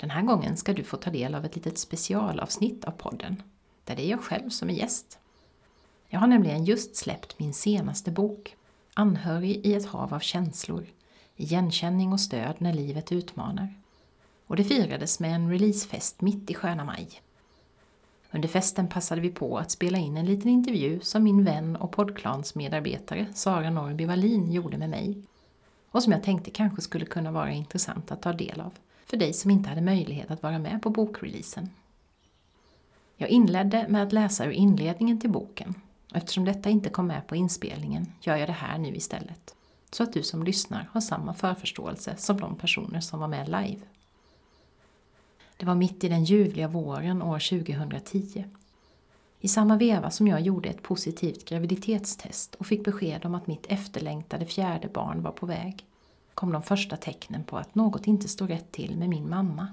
Den här gången ska du få ta del av ett litet specialavsnitt av podden, där det är jag själv som är gäst. Jag har nämligen just släppt min senaste bok, Anhörig i ett hav av känslor, igenkänning och stöd när livet utmanar. Och det firades med en releasefest mitt i sköna maj. Under festen passade vi på att spela in en liten intervju som min vän och poddklans medarbetare Sara Norrby Wallin gjorde med mig. Och som jag tänkte kanske skulle kunna vara intressant att ta del av för dig som inte hade möjlighet att vara med på bokreleasen. Jag inledde med att läsa ur inledningen till boken och eftersom detta inte kom med på inspelningen gör jag det här nu istället. Så att du som lyssnar har samma förförståelse som de personer som var med live. Det var mitt i den ljuvliga våren år 2010. I samma veva som jag gjorde ett positivt graviditetstest och fick besked om att mitt efterlängtade fjärde barn var på väg kom de första tecknen på att något inte stod rätt till med min mamma.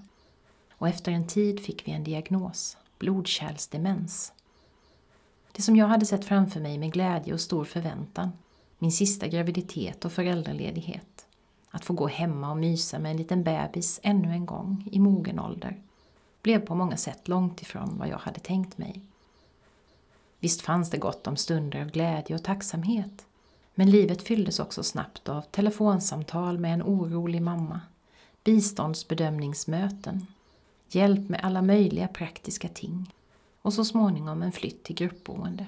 Och efter en tid fick vi en diagnos, blodkärlsdemens. Det som jag hade sett framför mig med glädje och stor förväntan, min sista graviditet och föräldraledighet, att få gå hemma och mysa med en liten bebis ännu en gång i mogen ålder, blev på många sätt långt ifrån vad jag hade tänkt mig. Visst fanns det gott om stunder av glädje och tacksamhet, men livet fylldes också snabbt av telefonsamtal med en orolig mamma, biståndsbedömningsmöten, hjälp med alla möjliga praktiska ting och så småningom en flytt till gruppboende.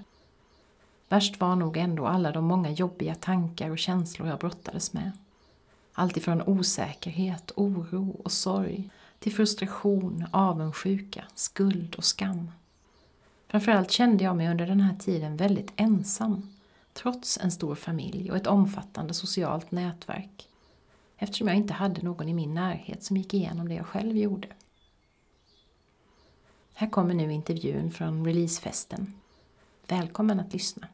Värst var nog ändå alla de många jobbiga tankar och känslor jag brottades med. Allt ifrån osäkerhet, oro och sorg till frustration, avundsjuka, skuld och skam. Framförallt kände jag mig under den här tiden väldigt ensam trots en stor familj och ett omfattande socialt nätverk eftersom jag inte hade någon i min närhet som gick igenom det jag själv gjorde. Här kommer nu intervjun från releasefesten. Välkommen att lyssna.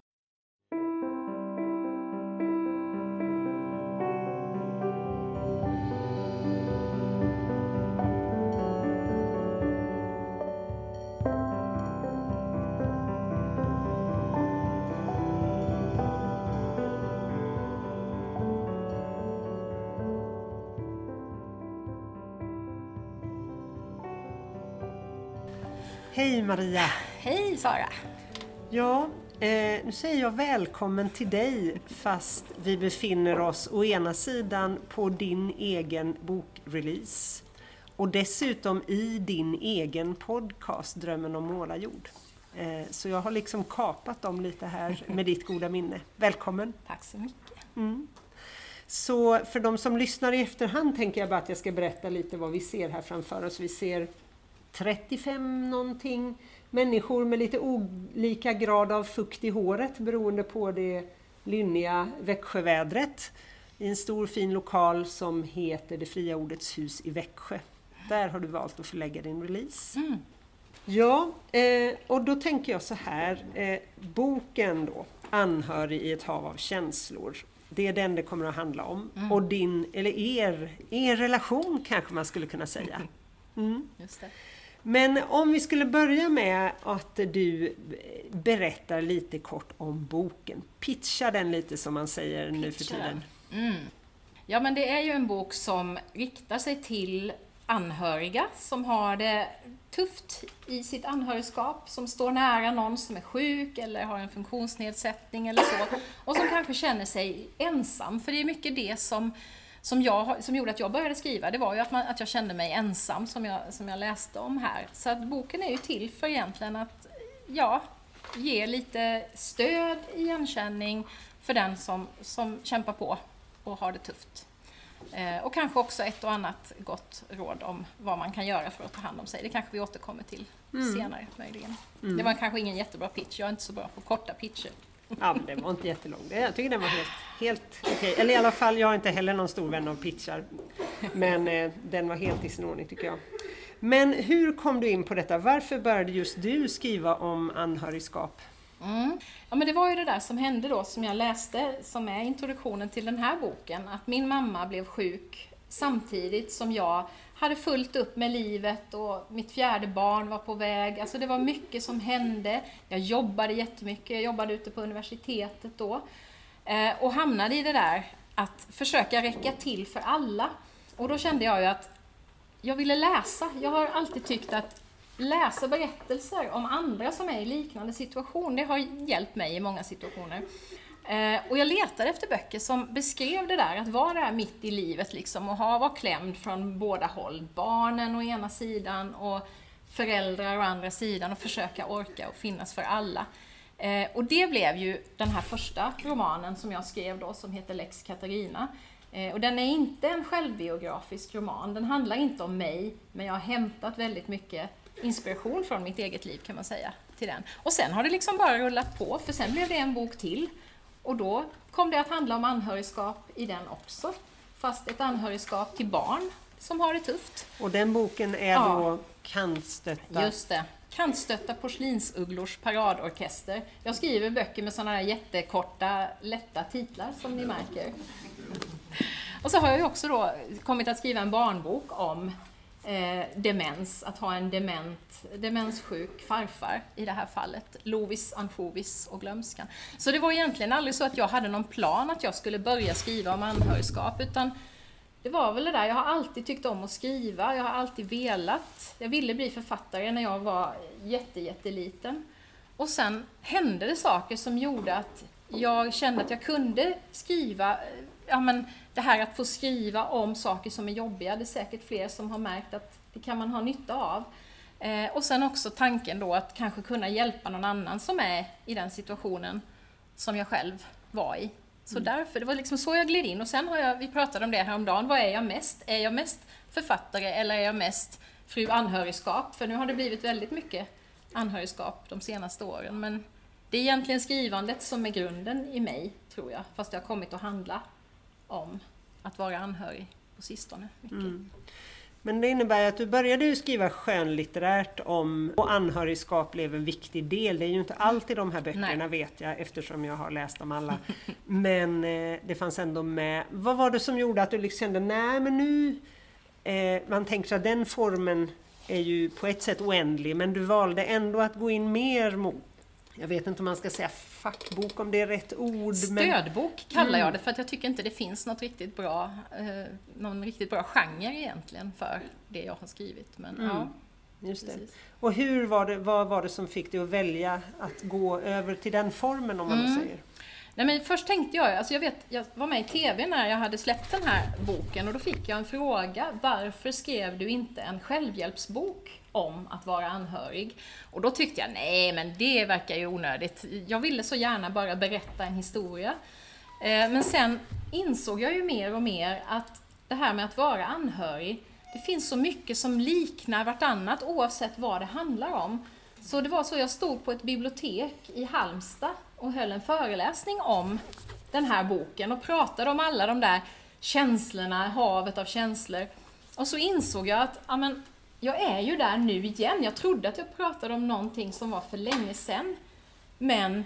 Hej Maria! Hej Sara! Ja, eh, nu säger jag välkommen till dig fast vi befinner oss å ena sidan på din egen bokrelease och dessutom i din egen podcast Drömmen om målarjord. Eh, så jag har liksom kapat dem lite här med ditt goda minne. Välkommen! Tack så mycket! Mm. Så för de som lyssnar i efterhand tänker jag bara att jag ska berätta lite vad vi ser här framför oss. Vi ser 35 någonting människor med lite olika grad av fukt i håret beroende på det lynniga Växjövädret i en stor fin lokal som heter Det fria ordets hus i Växjö. Där har du valt att förlägga din release. Mm. Ja, eh, och då tänker jag så här, eh, boken då, Anhörig i ett hav av känslor, det är den det kommer att handla om. Mm. Och din, eller er, er relation kanske man skulle kunna säga. Mm. Just det. Men om vi skulle börja med att du berättar lite kort om boken. Pitcha den lite som man säger Pitcha. nu för tiden. Mm. Ja men det är ju en bok som riktar sig till anhöriga som har det tufft i sitt anhörigskap, som står nära någon som är sjuk eller har en funktionsnedsättning eller så och som kanske känner sig ensam, för det är mycket det som som, jag, som gjorde att jag började skriva, det var ju att, man, att jag kände mig ensam som jag, som jag läste om här. Så att boken är ju till för egentligen att, ja, ge lite stöd, igenkänning för den som, som kämpar på och har det tufft. Eh, och kanske också ett och annat gott råd om vad man kan göra för att ta hand om sig. Det kanske vi återkommer till mm. senare möjligen. Mm. Det var kanske ingen jättebra pitch, jag är inte så bra på korta pitcher. Ja, men den var inte jättelång. Jag tycker den var helt, helt okej. Okay. Eller i alla fall, jag är inte heller någon stor vän av pitchar. Men eh, den var helt i sin ordning tycker jag. Men hur kom du in på detta? Varför började just du skriva om anhörigskap? Mm. Ja, men det var ju det där som hände då som jag läste, som är introduktionen till den här boken, att min mamma blev sjuk samtidigt som jag hade fullt upp med livet och mitt fjärde barn var på väg. Alltså det var mycket som hände. Jag jobbade jättemycket, jag jobbade ute på universitetet då. Eh, och hamnade i det där att försöka räcka till för alla. Och då kände jag ju att jag ville läsa. Jag har alltid tyckt att läsa berättelser om andra som är i liknande situation, det har hjälpt mig i många situationer. Eh, och jag letade efter böcker som beskrev det där, att vara där mitt i livet liksom och ha, vara klämd från båda håll. Barnen å ena sidan och föräldrar å andra sidan och försöka orka och finnas för alla. Eh, och det blev ju den här första romanen som jag skrev då som heter Lex Katarina. Eh, och den är inte en självbiografisk roman, den handlar inte om mig, men jag har hämtat väldigt mycket inspiration från mitt eget liv kan man säga till den. Och sen har det liksom bara rullat på, för sen blev det en bok till. Och då kom det att handla om anhörigskap i den också. Fast ett anhörigskap till barn som har det tufft. Och den boken är ja. då Kantstötta? Just det. Kantstötta porslinsugglors paradorkester. Jag skriver böcker med sådana här jättekorta, lätta titlar som ni märker. Och så har jag också då kommit att skriva en barnbok om eh, demens, att ha en dement, demenssjuk farfar i det här fallet. Lovis, ansjovis och glömskan. Så det var egentligen aldrig så att jag hade någon plan att jag skulle börja skriva om anhörigskap, utan det var väl det där, jag har alltid tyckt om att skriva, jag har alltid velat. Jag ville bli författare när jag var jätte, jätteliten. Och sen hände det saker som gjorde att jag kände att jag kunde skriva eh, ja, men det här att få skriva om saker som är jobbiga, det är säkert fler som har märkt att det kan man ha nytta av. Eh, och sen också tanken då att kanske kunna hjälpa någon annan som är i den situationen som jag själv var i. Så mm. därför, det var liksom så jag gled in. Och sen har jag, vi pratade om det häromdagen, vad är jag mest? Är jag mest författare eller är jag mest fru anhörigskap? För nu har det blivit väldigt mycket anhörigskap de senaste åren. Men det är egentligen skrivandet som är grunden i mig, tror jag. Fast det har kommit att handla om att vara anhörig på sistone. Mm. Men det innebär att du började ju skriva skönlitterärt om och anhörigskap blev en viktig del. Det är ju inte alltid de här böckerna Nej. vet jag eftersom jag har läst dem alla. Men eh, det fanns ändå med. Vad var det som gjorde att du liksom kände, nej men nu... Eh, man tänker sig att den formen är ju på ett sätt oändlig men du valde ändå att gå in mer mot jag vet inte om man ska säga fackbok om det är rätt ord. Stödbok men... kallar jag mm. det för att jag tycker inte det finns något riktigt bra, eh, någon riktigt bra genre egentligen för det jag har skrivit. Men, mm. ja, Just det. Och hur var det, vad var det som fick dig att välja att gå över till den formen om man mm. säger? Nej, men först tänkte jag, alltså jag, vet, jag var med i TV när jag hade släppt den här boken och då fick jag en fråga. Varför skrev du inte en självhjälpsbok om att vara anhörig? Och då tyckte jag, nej men det verkar ju onödigt. Jag ville så gärna bara berätta en historia. Eh, men sen insåg jag ju mer och mer att det här med att vara anhörig, det finns så mycket som liknar vartannat oavsett vad det handlar om. Så det var så jag stod på ett bibliotek i Halmstad och höll en föreläsning om den här boken och pratade om alla de där känslorna, havet av känslor. Och så insåg jag att amen, jag är ju där nu igen. Jag trodde att jag pratade om någonting som var för länge sedan. Men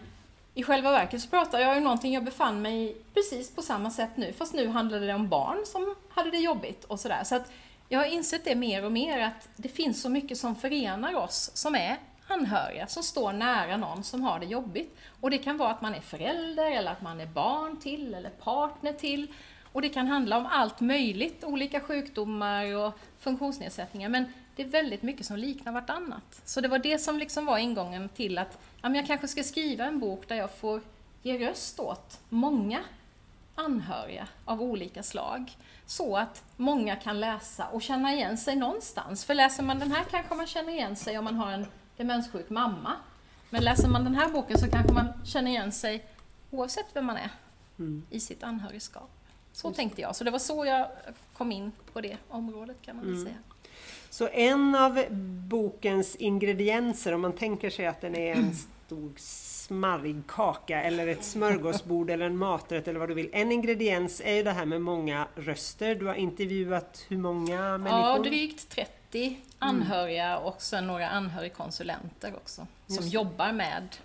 i själva verket så pratar jag om någonting jag befann mig i precis på samma sätt nu, fast nu handlade det om barn som hade det jobbigt och sådär. Så att jag har insett det mer och mer, att det finns så mycket som förenar oss som är anhöriga som står nära någon som har det jobbigt. Och det kan vara att man är förälder eller att man är barn till eller partner till. Och det kan handla om allt möjligt, olika sjukdomar och funktionsnedsättningar. Men det är väldigt mycket som liknar vartannat. Så det var det som liksom var ingången till att ja, men jag kanske ska skriva en bok där jag får ge röst åt många anhöriga av olika slag. Så att många kan läsa och känna igen sig någonstans. För läser man den här kanske man känner igen sig om man har en demenssjuk mamma. Men läser man den här boken så kanske man känner igen sig oavsett vem man är mm. i sitt anhörigskap. Så Just. tänkte jag. Så det var så jag kom in på det området kan man mm. säga. Så en av bokens ingredienser, om man tänker sig att den är en stor smarrig kaka eller ett smörgåsbord eller en maträtt eller vad du vill. En ingrediens är ju det här med många röster. Du har intervjuat hur många människor? Ja, drygt 30 30 anhöriga och sen några anhörigkonsulenter också, som Just. jobbar med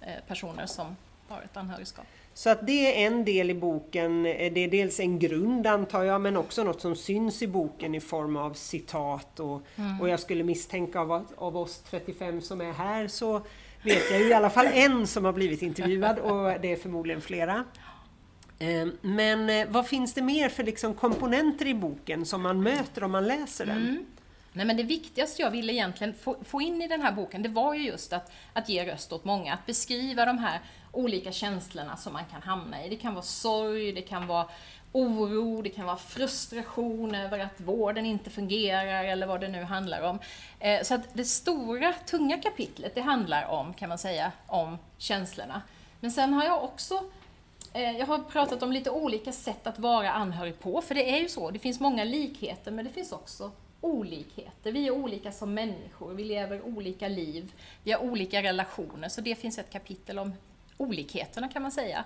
eh, personer som har ett anhörigskap. Så att det är en del i boken. Eh, Det är dels en grund antar jag, men också något som syns i boken i form av citat. Och, och jag skulle misstänka av, av oss 35 som är här så vet jag i alla fall en som har blivit intervjuad och det är förmodligen flera. Eh, Men eh, vad finns det mer för liksom komponenter i boken som man möter om man läser den? Nej, men det viktigaste jag ville egentligen få, få in i den här boken, det var ju just att, att ge röst åt många, att beskriva de här olika känslorna som man kan hamna i. Det kan vara sorg, det kan vara oro, det kan vara frustration över att vården inte fungerar eller vad det nu handlar om. Eh, så att det stora, tunga kapitlet, det handlar om, kan man säga, om känslorna. Men sen har jag också eh, Jag har pratat om lite olika sätt att vara anhörig på, för det är ju så, det finns många likheter men det finns också olikheter. Vi är olika som människor, vi lever olika liv, vi har olika relationer, så det finns ett kapitel om olikheterna kan man säga.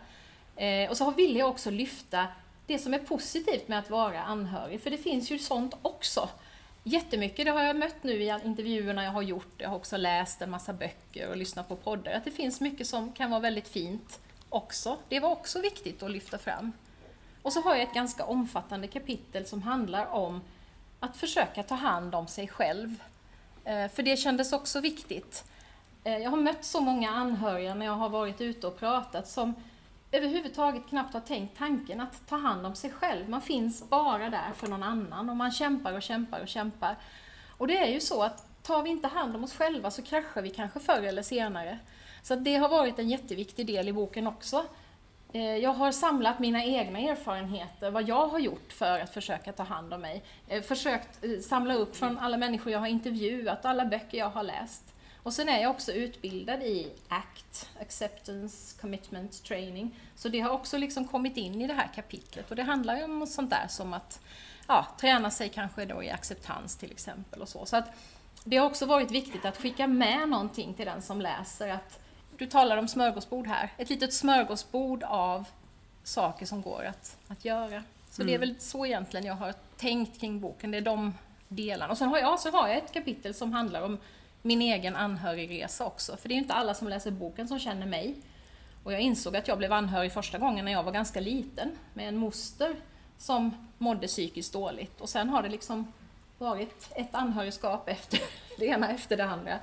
Eh, Och så ville jag också lyfta det som är positivt med att vara anhörig, för det finns ju sånt också. Jättemycket, det har jag mött nu i intervjuerna jag har gjort, jag har också läst en massa böcker och lyssnat på poddar, att det finns mycket som kan vara väldigt fint också. Det var också viktigt att lyfta fram. Och så har jag ett ganska omfattande kapitel som handlar om att försöka ta hand om sig själv. Eh, för det kändes också viktigt. Eh, jag har mött så många anhöriga när jag har varit ute och pratat som överhuvudtaget knappt har tänkt tanken att ta hand om sig själv. Man finns bara där för någon annan och man kämpar och kämpar och kämpar. Och det är ju så att tar vi inte hand om oss själva så kraschar vi kanske förr eller senare. Så det har varit en jätteviktig del i boken också. Eh, jag har samlat mina egna erfarenheter, vad jag har gjort för att försöka ta hand om mig. Eh, försökt eh, samla upp från alla människor jag har intervjuat, alla böcker jag har läst. Och sen är jag också utbildad i ACT, Acceptance Commitment Training. Så det har också liksom kommit in i det här kapitlet. Och det handlar ju om sånt där som att ja, träna sig kanske då i acceptans till exempel. och så. så att det har också varit viktigt att skicka med någonting till den som läser. att du talar om smörgåsbord här. Ett litet smörgåsbord av saker som går att, att göra. Så det är väl så egentligen jag har tänkt kring boken. Det är de delarna. Och sen har jag, så har jag ett kapitel som handlar om min egen anhörigresa också. För det är ju inte alla som läser boken som känner mig. Och jag insåg att jag blev anhörig första gången när jag var ganska liten med en moster som mådde psykiskt dåligt. Och sen har det liksom varit ett anhörigskap efter det ena efter det andra.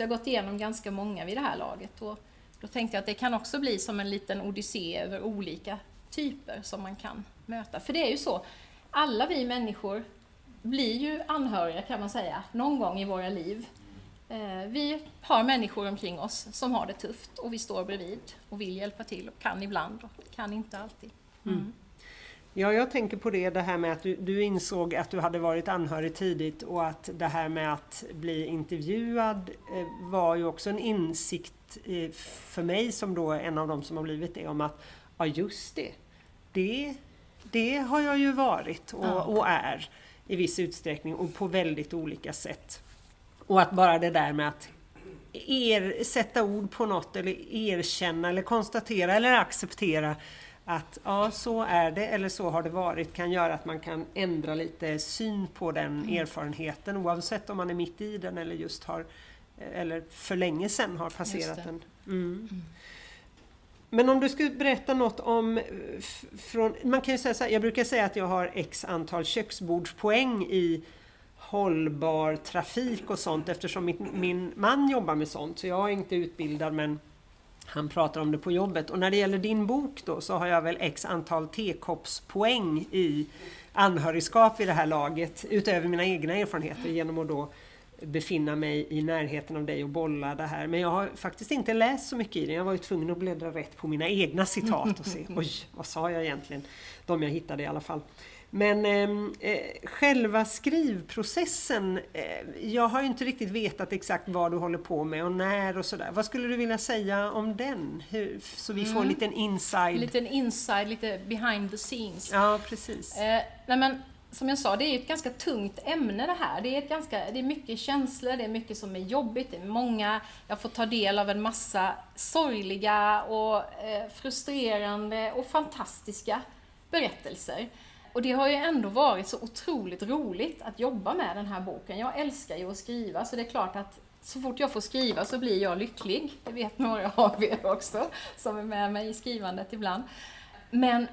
Så jag har gått igenom ganska många vid det här laget. Och då tänkte jag att det kan också bli som en liten odyssé över olika typer som man kan möta. För det är ju så, alla vi människor blir ju anhöriga kan man säga, någon gång i våra liv. Eh, Vi har människor omkring oss som har det tufft och vi står bredvid och vill hjälpa till och kan ibland och kan inte alltid. Mm. Ja, jag tänker på det, det här med att du, du insåg att du hade varit anhörig tidigt och att det här med att bli intervjuad eh, var ju också en insikt eh, för mig som då en av dem som har blivit det om att ja just det, det, det har jag ju varit och, och är i viss utsträckning och på väldigt olika sätt. Och att bara det där med att er, sätta ord på något eller erkänna eller konstatera eller acceptera att ja, så är det eller så har det varit kan göra att man kan ändra lite syn på den Mm. erfarenheten oavsett om man är mitt i den eller just har eller för länge sedan har passerat den. Mm. Men om du skulle berätta något om, från, man kan ju säga så här, jag brukar säga att jag har x antal köksbordspoäng i hållbar trafik och sånt eftersom min, min man jobbar med sånt. Så jag är inte utbildad men han pratar om det på jobbet. Och när det gäller din bok då så har jag väl x antal tekoppspoäng i anhörigskap vid det här laget utöver mina egna erfarenheter genom att då befinna mig i närheten av dig och bolla det här. Men jag har faktiskt inte läst så mycket i den. Jag var ju tvungen att bläddra rätt på mina egna citat och se, oj, vad sa jag egentligen? De jag hittade i alla fall. Men ehm, eh, själva skrivprocessen, eh, jag har ju inte riktigt vetat exakt vad du håller på med och när och sådär. Vad skulle du vilja säga om den? Hur, så vi får en Mm. liten inside. En liten inside, lite behind the scenes. Ja, precis. Eh, nej men, som jag sa, det är ett ganska tungt ämne det här. Det är, ett ganska, det är mycket känslor, det är mycket som är jobbigt, det är många, jag får ta del av en massa sorgliga och eh, frustrerande och fantastiska berättelser. Och det har ju ändå varit så otroligt roligt att jobba med den här boken. Jag älskar ju att skriva, så det är klart att så fort jag får skriva så blir jag lycklig. Det vet några av er också, som är med mig i skrivandet ibland. Men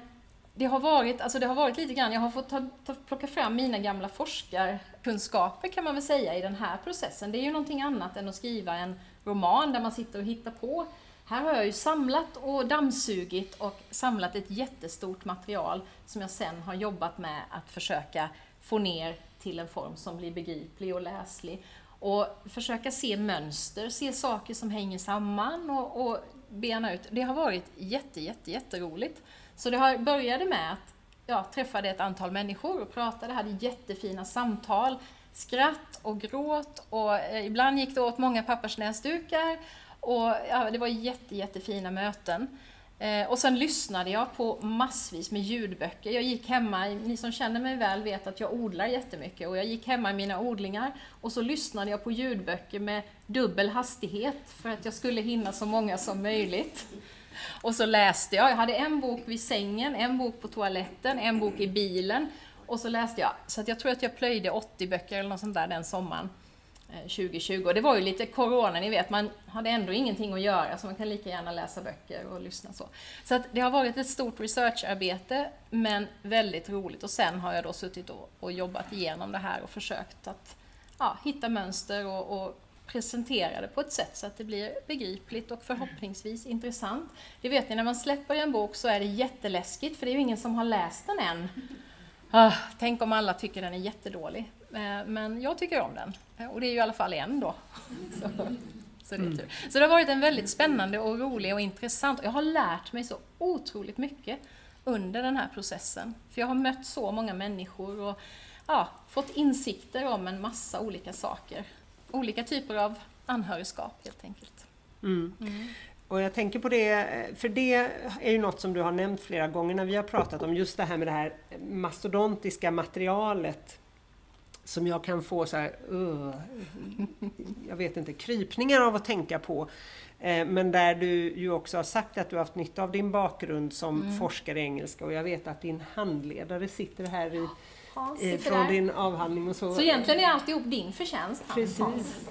det har varit, alltså det har varit lite grann, jag har fått ta, ta, plocka fram mina gamla forskarkunskaper kan man väl säga i den här processen. Det är ju någonting annat än att skriva en roman där man sitter och hittar på. Här har jag ju samlat och dammsugit och samlat ett jättestort material som jag sen har jobbat med att försöka få ner till en form som blir begriplig och läslig. Och försöka se mönster, se saker som hänger samman och, och bena ut. Det har varit jätte, jätte, jätteroligt. Så det har, började med att jag träffade ett antal människor och pratade, hade jättefina samtal, skratt och gråt och eh, ibland gick det åt många pappersnäsdukar och ja, det var jätte, jättefina möten. Eh, och sen lyssnade jag på massvis med ljudböcker. Jag gick hemma, ni som känner mig väl vet att jag odlar jättemycket och jag gick hemma i mina odlingar och så lyssnade jag på ljudböcker med dubbel hastighet för att jag skulle hinna så många som möjligt. Och så läste jag, jag hade en bok vid sängen, en bok på toaletten, en bok i bilen och så läste jag. Så att jag tror att jag plöjde 80 böcker eller något sånt där den sommaren. Eh, 2020. Det var ju lite corona, ni vet, man hade ändå ingenting att göra så man kan lika gärna läsa böcker och lyssna så. Så att det har varit ett stort researcharbete men väldigt roligt och sen har jag då suttit och, och jobbat igenom det här och försökt att ja, hitta mönster och, och presentera det på ett sätt så att det blir begripligt och förhoppningsvis intressant. Det vet ni, när man släpper en bok så är det jätteläskigt för det är ju ingen som har läst den än. Ah, tänk om alla tycker den är jättedålig. Eh, men jag tycker om den. Eh, och det är ju i alla fall en då. Så, så, det, är tur. så det har varit en väldigt spännande och rolig och intressant. Jag har lärt mig så otroligt mycket under den här processen. För jag har mött så många människor och ja, fått insikter om en massa olika saker. Olika typer av anhörigskap helt enkelt. Mm. Mm. Och jag tänker på det, för det är ju något som du har nämnt flera gånger när vi har pratat om just det här med det här mastodontiska materialet som jag kan få så här, uh, jag vet inte, krypningar av att tänka på. Eh, men där du ju också har sagt att du har haft nytta av din bakgrund som mm. forskare i engelska och jag vet att din handledare sitter här i eh, från där. din avhandling och så. Så egentligen är alltihop din förtjänst Precis.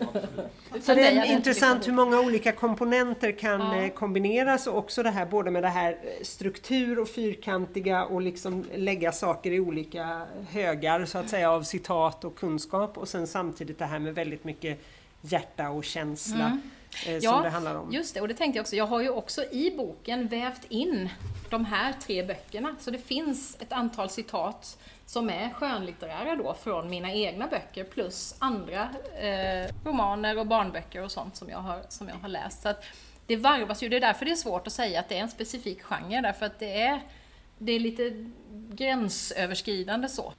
så det är intressant hur många olika komponenter kan ja. Eh, kombineras och också det här både med det här eh, struktur och fyrkantiga och liksom lägga saker i olika högar så att säga av citat och kunskap och sen samtidigt det här med väldigt mycket hjärta och känsla. Mm. Eh, ja, det handlar om. just det. Och det tänkte jag också. Jag har ju också i boken vävt in de här tre böckerna. Så det finns ett antal citat som är skönlitterära då från mina egna böcker plus andra eh, romaner och barnböcker och sånt som jag har, som jag har läst. Så att det varvas ju, det är därför det är svårt att säga att det är en specifik genre, därför att det är, det är lite gränsöverskridande så.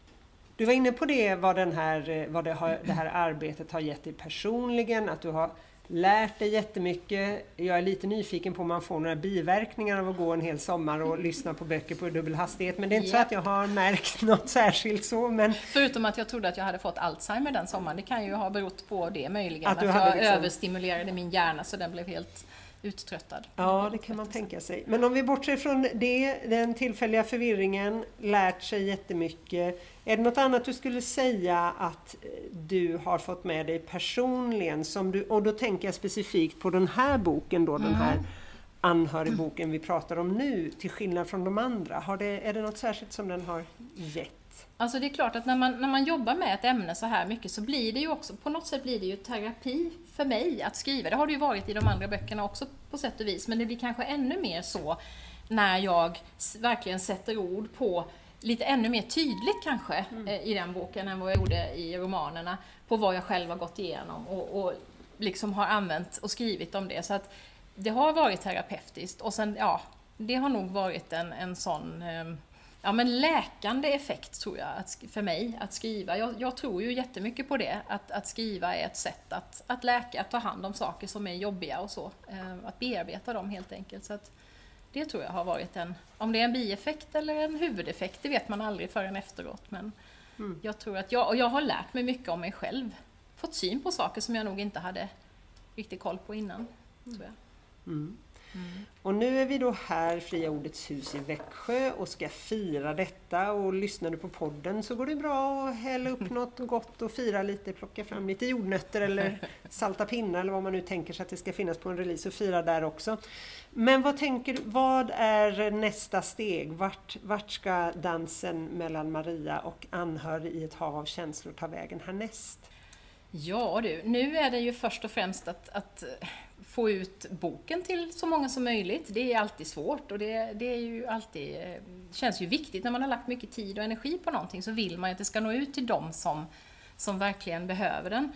Du var inne på det, vad, den här, eh, vad det, har, det här arbetet har gett dig personligen, att du har lärt dig jättemycket. Jag är lite nyfiken på om man får några biverkningar av att gå en hel sommar och lyssna på böcker på dubbel hastighet. Men det är inte yeah. så att jag har märkt något särskilt så. Men... Förutom att jag trodde att jag hade fått Alzheimer den sommaren. Det kan ju ha berott på det möjligen. Att, att jag liksom... överstimulerade min hjärna så den blev helt uttröttad. Ja, det kan man tänka sig. Men om vi bortser från det, den tillfälliga förvirringen, lärt sig jättemycket. Är det något annat du skulle säga att du har fått med dig personligen? Som du, och då tänker jag specifikt på den här boken då, mm. den här anhörigboken vi pratar om nu, till skillnad från de andra. Har det, är det något särskilt som den har gett? Alltså det är klart att när man, när man jobbar med ett ämne så här mycket så blir det ju också, på något sätt blir det ju terapi för mig att skriva. Det har det ju varit i de andra böckerna också på sätt och vis, men det blir kanske ännu mer så när jag verkligen sätter ord på lite ännu mer tydligt kanske mm. Eh, i den boken än vad jag gjorde i romanerna på vad jag själv har gått igenom och, och liksom har använt och skrivit om det. Så att det har varit terapeutiskt och sen, ja, det har nog varit en, en sån eh, ja, men läkande effekt tror jag att, för mig att skriva. Jag, jag, tror ju jättemycket på det, att, att skriva är ett sätt att, att läka, att ta hand om saker som är jobbiga och så. Eh, att bearbeta dem helt enkelt. Så att det tror jag har varit en, om det är en bieffekt eller en huvudeffekt, det vet man aldrig förrän efteråt. Men mm. jag tror att jag, och jag har lärt mig mycket om mig själv. Fått syn på saker som jag nog inte hade riktigt koll på innan. Tror jag. Mm. Och nu är vi då här, Fria Ordets hus i Växjö och ska fira detta och lyssnar du på podden så går det bra att hälla upp något gott och fira lite, plocka fram lite jordnötter eller salta pinnar eller vad man nu tänker sig att det ska finnas på en release och fira där också. Men vad tänker du, vad är nästa steg? Vart, vart ska dansen mellan Maria och anhörig i ett hav av känslor ta vägen härnäst? Ja du, nu är det ju först och främst att, att få ut boken till så många som möjligt. Det är alltid svårt och det, det är ju alltid, eh, känns ju viktigt när man har lagt mycket tid och energi på någonting så vill man ju att det ska nå ut till dem som, som verkligen behöver den.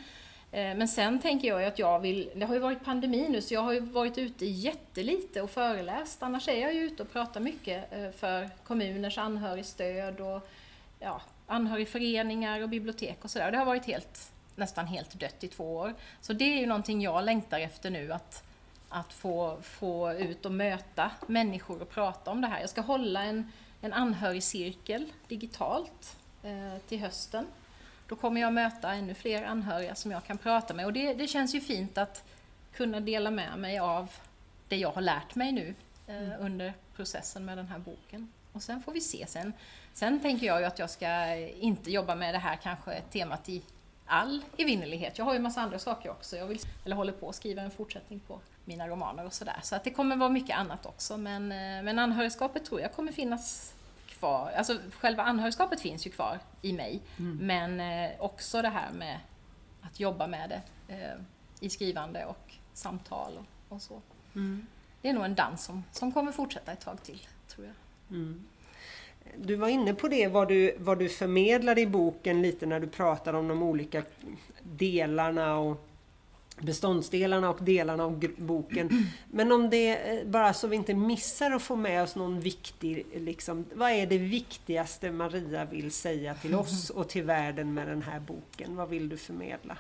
Eh, men sen tänker jag att jag vill, det har ju varit pandemi nu så jag har ju varit ute jättelite och föreläst. Annars är jag ju ute och pratar mycket eh, för kommuners anhörigstöd och ja, anhörigföreningar och bibliotek och sådär. Det har varit helt nästan helt dött i två år. Så det är ju någonting jag längtar efter nu, att, att få, få ut och möta människor och prata om det här. Jag ska hålla en, en anhörigcirkel digitalt eh, till hösten. Då kommer jag möta ännu fler anhöriga som jag kan prata med och det, det känns ju fint att kunna dela med mig av det jag har lärt mig nu eh, mm. under processen med den här boken. Och sen får vi se. Sen, sen tänker jag ju att jag ska inte jobba med det här kanske temat i all evinnerlighet. Jag har ju massa andra saker också. Jag vill, eller håller på att skriva en fortsättning på mina romaner och sådär. Så att det kommer vara mycket annat också. Men, eh, men anhörigskapet tror jag kommer finnas kvar. Alltså själva anhörigskapet finns ju kvar i mig. Mm. Men eh, också det här med att jobba med det eh, i skrivande och samtal och, och så. Mm. Det är nog en dans som, som kommer fortsätta ett tag till, tror jag. Mm. Du var inne på det, vad du, vad du förmedlar i boken lite när du pratar om de olika delarna och beståndsdelarna och delarna av boken. Men om det, eh, bara så vi inte missar att få med oss någon viktig, liksom, vad är det viktigaste Maria vill säga till oss och till världen med den här boken? Vad vill du förmedla?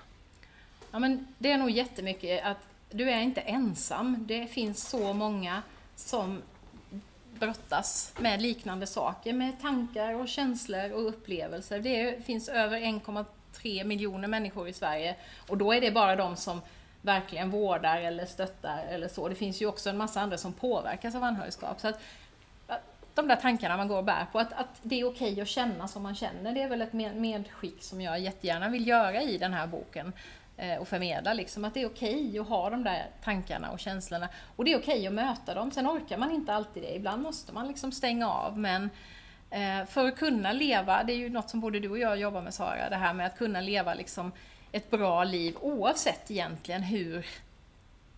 Ja, men det är nog jättemycket att du är inte ensam. Det finns så många som brottas med liknande saker, med tankar och känslor och upplevelser. Det finns över 1,3 miljoner människor i Sverige och då är det bara de som verkligen vårdar eller stöttar eller så. Det finns ju också en massa andra som påverkas av anhörigskap. Så att, de där tankarna man går och bär på, att, att det är okej att känna som man känner, det är väl ett medskick som jag jättegärna vill göra i den här boken. Eh, och förmedla liksom att det är okej okay att ha de där tankarna och känslorna. Och det är okej okay att möta dem. Sen orkar man inte alltid det. Ibland måste man liksom stänga av. Men eh, för att kunna leva, det är ju något som både du och jag jobbar med Sara, det här med att kunna leva liksom ett bra liv oavsett egentligen hur,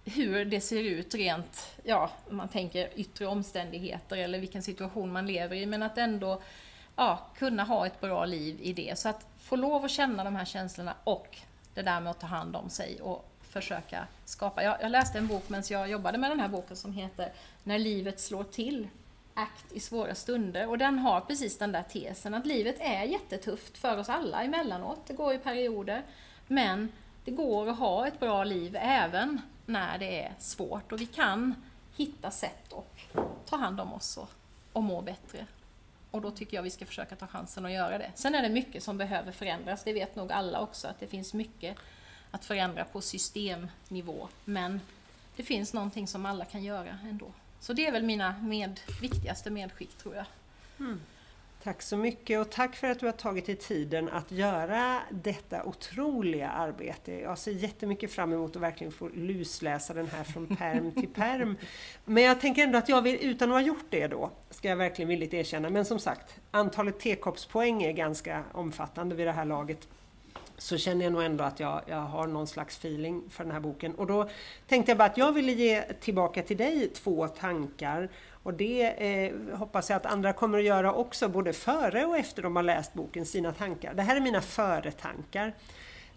hur det ser ut rent, ja, om man tänker yttre omständigheter eller vilken situation man lever i, men att ändå ja, kunna ha ett bra liv i det. Så att få lov att känna de här känslorna och det där med att ta hand om sig och försöka skapa. Jag, jag läste en bok medan jag jobbade med den här boken som heter När livet slår till akt i svåra stunder och den har precis den där tesen att livet är jättetufft för oss alla emellanåt. Det går i perioder. Men det går att ha ett bra liv även när det är svårt och vi kan hitta sätt att ta hand om oss och, och må bättre. Och då tycker jag vi ska försöka ta chansen att göra det. Sen är det mycket som behöver förändras, det vet nog alla också, att det finns mycket att förändra på systemnivå. Men det finns någonting som alla kan göra ändå. Så det är väl mina med, viktigaste medskick tror jag. Mm. Tack så mycket och tack för att du har tagit dig tiden att göra detta otroliga arbete. Jag ser jättemycket fram emot att verkligen få lusläsa den här från perm till perm. Men jag tänker ändå att jag vill, utan att ha gjort det då, ska jag verkligen villigt erkänna, men som sagt, antalet tekoppspoäng är ganska omfattande vid det här laget så känner jag nog ändå att jag, jag har någon slags feeling för den här boken. Och då tänkte jag bara att jag ville ge tillbaka till dig två tankar och det eh, hoppas jag att andra kommer att göra också, både före och efter de har läst boken, sina tankar. Det här är mina före-tankar.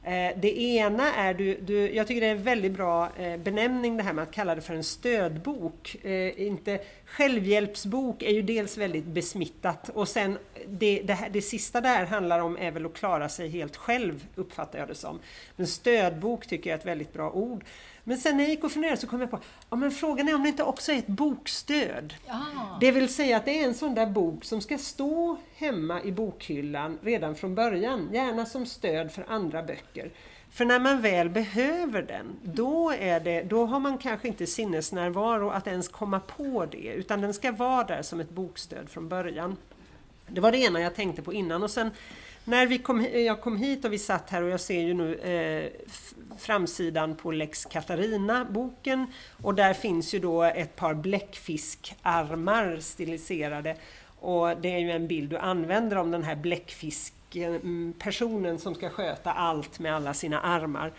Eh, det ena är, du, du, jag tycker det är en väldigt bra eh, benämning det här med att kalla det för en stödbok. Eh, inte, självhjälpsbok är ju dels väldigt besmittat och sen det, det, här, det sista där handlar om är väl att klara sig helt själv, uppfattar jag det som. Men stödbok tycker jag är ett väldigt bra ord. Men sen när jag gick och funderade så kom jag på, ja men frågan är om det inte också är ett bokstöd. Ja. Det vill säga att det är en sån där bok som ska stå hemma i bokhyllan redan från början, gärna som stöd för andra böcker. För när man väl behöver den, då, är det, då har man kanske inte sinnesnärvaro att ens komma på det, utan den ska vara där som ett bokstöd från början. Det var det ena jag tänkte på innan och sen när vi kom, jag kom hit och vi satt här och jag ser ju nu eh, framsidan på Lex Katarina boken och där finns ju då ett par bläckfiskarmar stiliserade och det är ju en bild du använder om den här bläckfiskpersonen mm, som ska sköta allt med alla sina armar.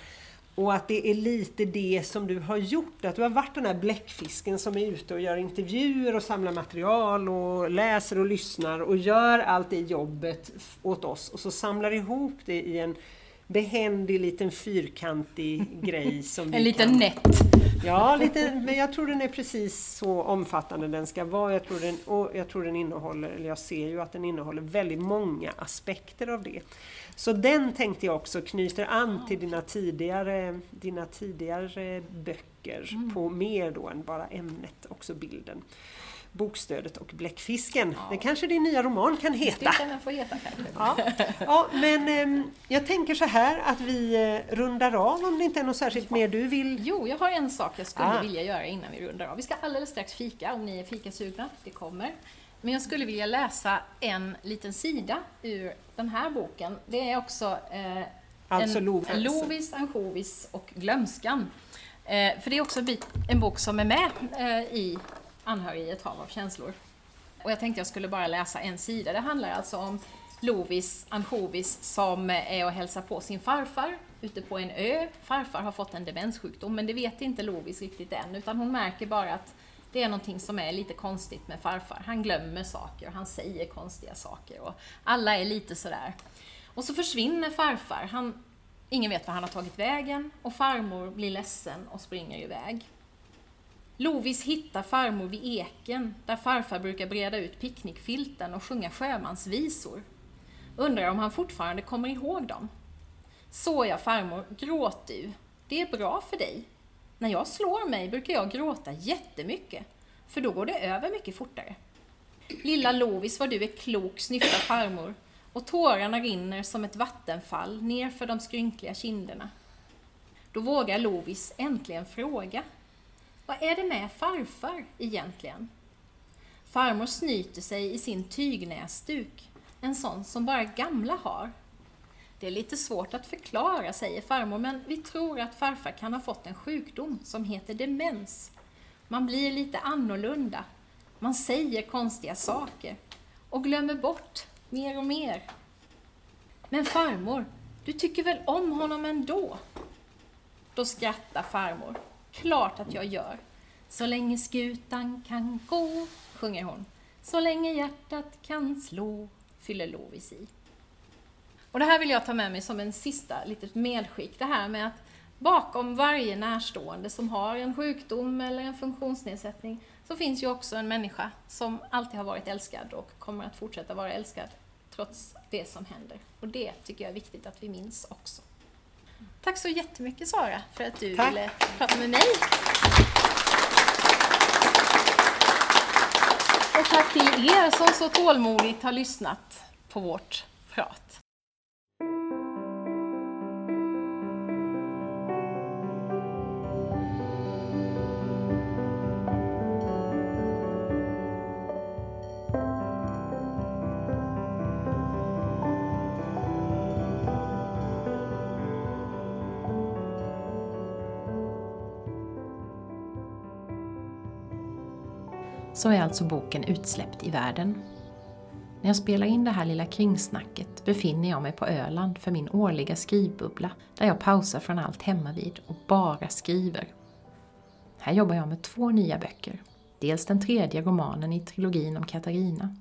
Och att det är lite det som du har gjort, att du har varit den här bläckfisken som är ute och gör intervjuer och samlar material och läser och lyssnar och gör allt det jobbet åt oss och så samlar ihop det i en behändig liten fyrkantig grej. Som en liten kan... nätt. Ja, lite, men jag tror den är precis så omfattande den ska vara. Jag tror, den, och jag tror den innehåller, eller jag ser ju att den innehåller väldigt många aspekter av det. Så den tänkte jag också knyter an till dina tidigare, dina tidigare böcker mm. på mer då än bara ämnet, också bilden. Bokstödet och Bläckfisken. Ja. Det kanske din nya roman kan heta. Det kan den få heta kanske. Ja, ja men eh, jag tänker så här att vi eh, rundar av om det inte är något särskilt ja. mer du vill? Jo, jag har en sak jag skulle ah. vilja göra innan vi rundar av. Vi ska alldeles strax fika om ni är fikasugna. Det kommer. Men jag skulle vilja läsa en liten sida ur den här boken. Det är också eh, alltså en, Lovis, ansjovis och glömskan. Eh, för det är också en, bit, en bok som är med eh, i Anhörig i ett hav av känslor. Och jag tänkte jag skulle bara läsa en sida. Det handlar alltså om Lovis ansjovis som är och hälsar på sin farfar ute på en ö. Farfar har fått en demenssjukdom men det vet inte Lovis riktigt än utan hon märker bara att det är någonting som är lite konstigt med farfar. Han glömmer saker och han säger konstiga saker och alla är lite sådär. Och så försvinner farfar. Han, ingen vet var han har tagit vägen och farmor blir ledsen och springer iväg. Lovis hittar farmor vid eken där farfar brukar breda ut picknickfilten och sjunga sjömansvisor. Undrar om han fortfarande kommer ihåg dem. Såja farmor, gråt du. Det är bra för dig. När jag slår mig brukar jag gråta jättemycket, för då går det över mycket fortare. Lilla Lovis vad du är klok, snyftar farmor, och tårarna rinner som ett vattenfall nerför de skrynkliga kinderna. Då vågar Lovis äntligen fråga. Vad är det med farfar egentligen? Farmor snyter sig i sin tygnäsduk, en sån som bara gamla har. Det är lite svårt att förklara, säger farmor, men vi tror att farfar kan ha fått en sjukdom som heter demens. Man blir lite annorlunda, man säger konstiga saker och glömmer bort mer och mer. Men farmor, du tycker väl om honom ändå? Då skrattar farmor. Klart att jag gör. Så länge skutan kan gå, sjunger hon. Så länge hjärtat kan slå, fyller Lovis i. Och det här vill jag ta med mig som en sista litet medskick, det här med att bakom varje närstående som har en sjukdom eller en funktionsnedsättning så finns ju också en människa som alltid har varit älskad och kommer att fortsätta vara älskad trots det som händer. Och det tycker jag är viktigt att vi minns också. Tack så jättemycket Sara för att du Tack. ville prata med mig. Och tack till er som så tålmodigt har lyssnat på vårt prat. Så är alltså boken utsläppt i världen. När jag spelar in det här lilla kringsnacket befinner jag mig på Öland för min årliga skrivbubbla där jag pausar från allt hemmavid och bara skriver. Här jobbar jag med två nya böcker. Dels den tredje romanen i trilogin om Katarina.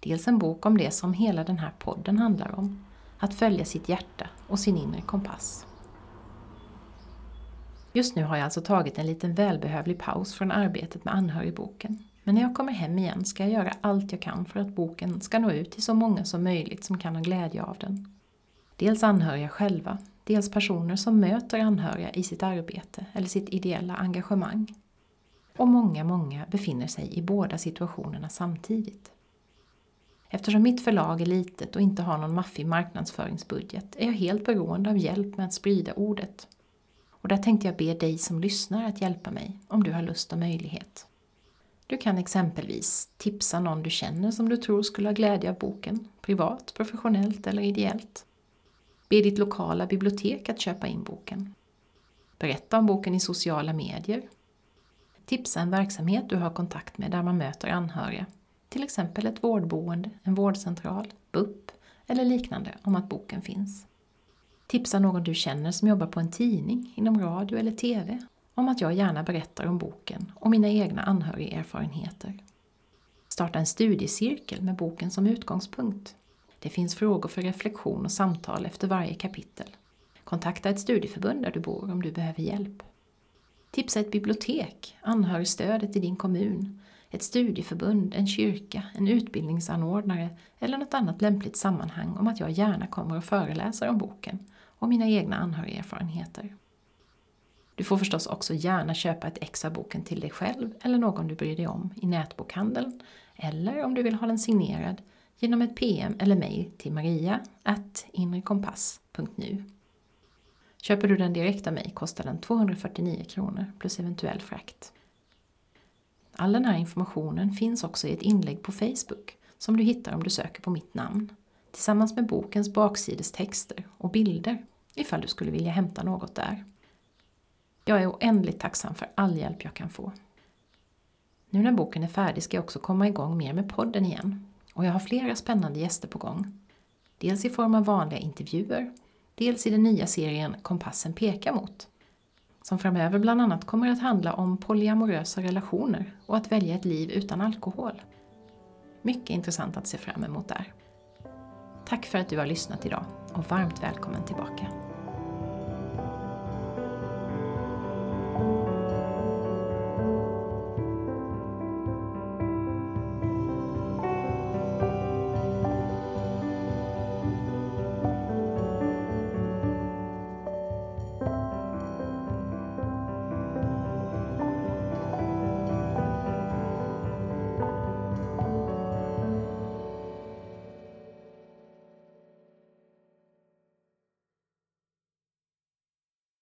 Dels en bok om det som hela den här podden handlar om. Att följa sitt hjärta och sin inre kompass. Just nu har jag alltså tagit en liten välbehövlig paus från arbetet med anhörigboken men när jag kommer hem igen ska jag göra allt jag kan för att boken ska nå ut till så många som möjligt som kan ha glädje av den. Dels anhöriga själva, dels personer som möter anhöriga i sitt arbete eller sitt ideella engagemang. Och många, många befinner sig i båda situationerna samtidigt. Eftersom mitt förlag är litet och inte har någon maffig marknadsföringsbudget är jag helt beroende av hjälp med att sprida ordet. Och där tänkte jag be dig som lyssnar att hjälpa mig om du har lust och möjlighet. Du kan exempelvis tipsa någon du känner som du tror skulle ha glädje av boken, privat, professionellt eller ideellt. Be ditt lokala bibliotek att köpa in boken. Berätta om boken i sociala medier. Tipsa en verksamhet du har kontakt med där man möter anhöriga, till exempel ett vårdboende, en vårdcentral, BUP eller liknande om att boken finns. Tipsa någon du känner som jobbar på en tidning, inom radio eller TV om att jag gärna berättar om boken och mina egna anhörigerfarenheter. Starta en studiecirkel med boken som utgångspunkt. Det finns frågor för reflektion och samtal efter varje kapitel. Kontakta ett studieförbund där du bor om du behöver hjälp. Tipsa ett bibliotek, anhörigstödet i din kommun, ett studieförbund, en kyrka, en utbildningsanordnare eller något annat lämpligt sammanhang om att jag gärna kommer och föreläser om boken och mina egna anhörigerfarenheter. Du får förstås också gärna köpa ett ex av boken till dig själv eller någon du bryr dig om i nätbokhandeln eller om du vill ha den signerad genom ett PM eller mejl till maria inrekompass.nu. Köper du den direkt av mig kostar den 249 kronor plus eventuell frakt. All den här informationen finns också i ett inlägg på Facebook som du hittar om du söker på mitt namn tillsammans med bokens baksidestexter och bilder ifall du skulle vilja hämta något där. Jag är oändligt tacksam för all hjälp jag kan få. Nu när boken är färdig ska jag också komma igång mer med podden igen och jag har flera spännande gäster på gång. Dels i form av vanliga intervjuer, dels i den nya serien Kompassen pekar mot som framöver bland annat kommer att handla om polyamorösa relationer och att välja ett liv utan alkohol. Mycket intressant att se fram emot där. Tack för att du har lyssnat idag och varmt välkommen tillbaka.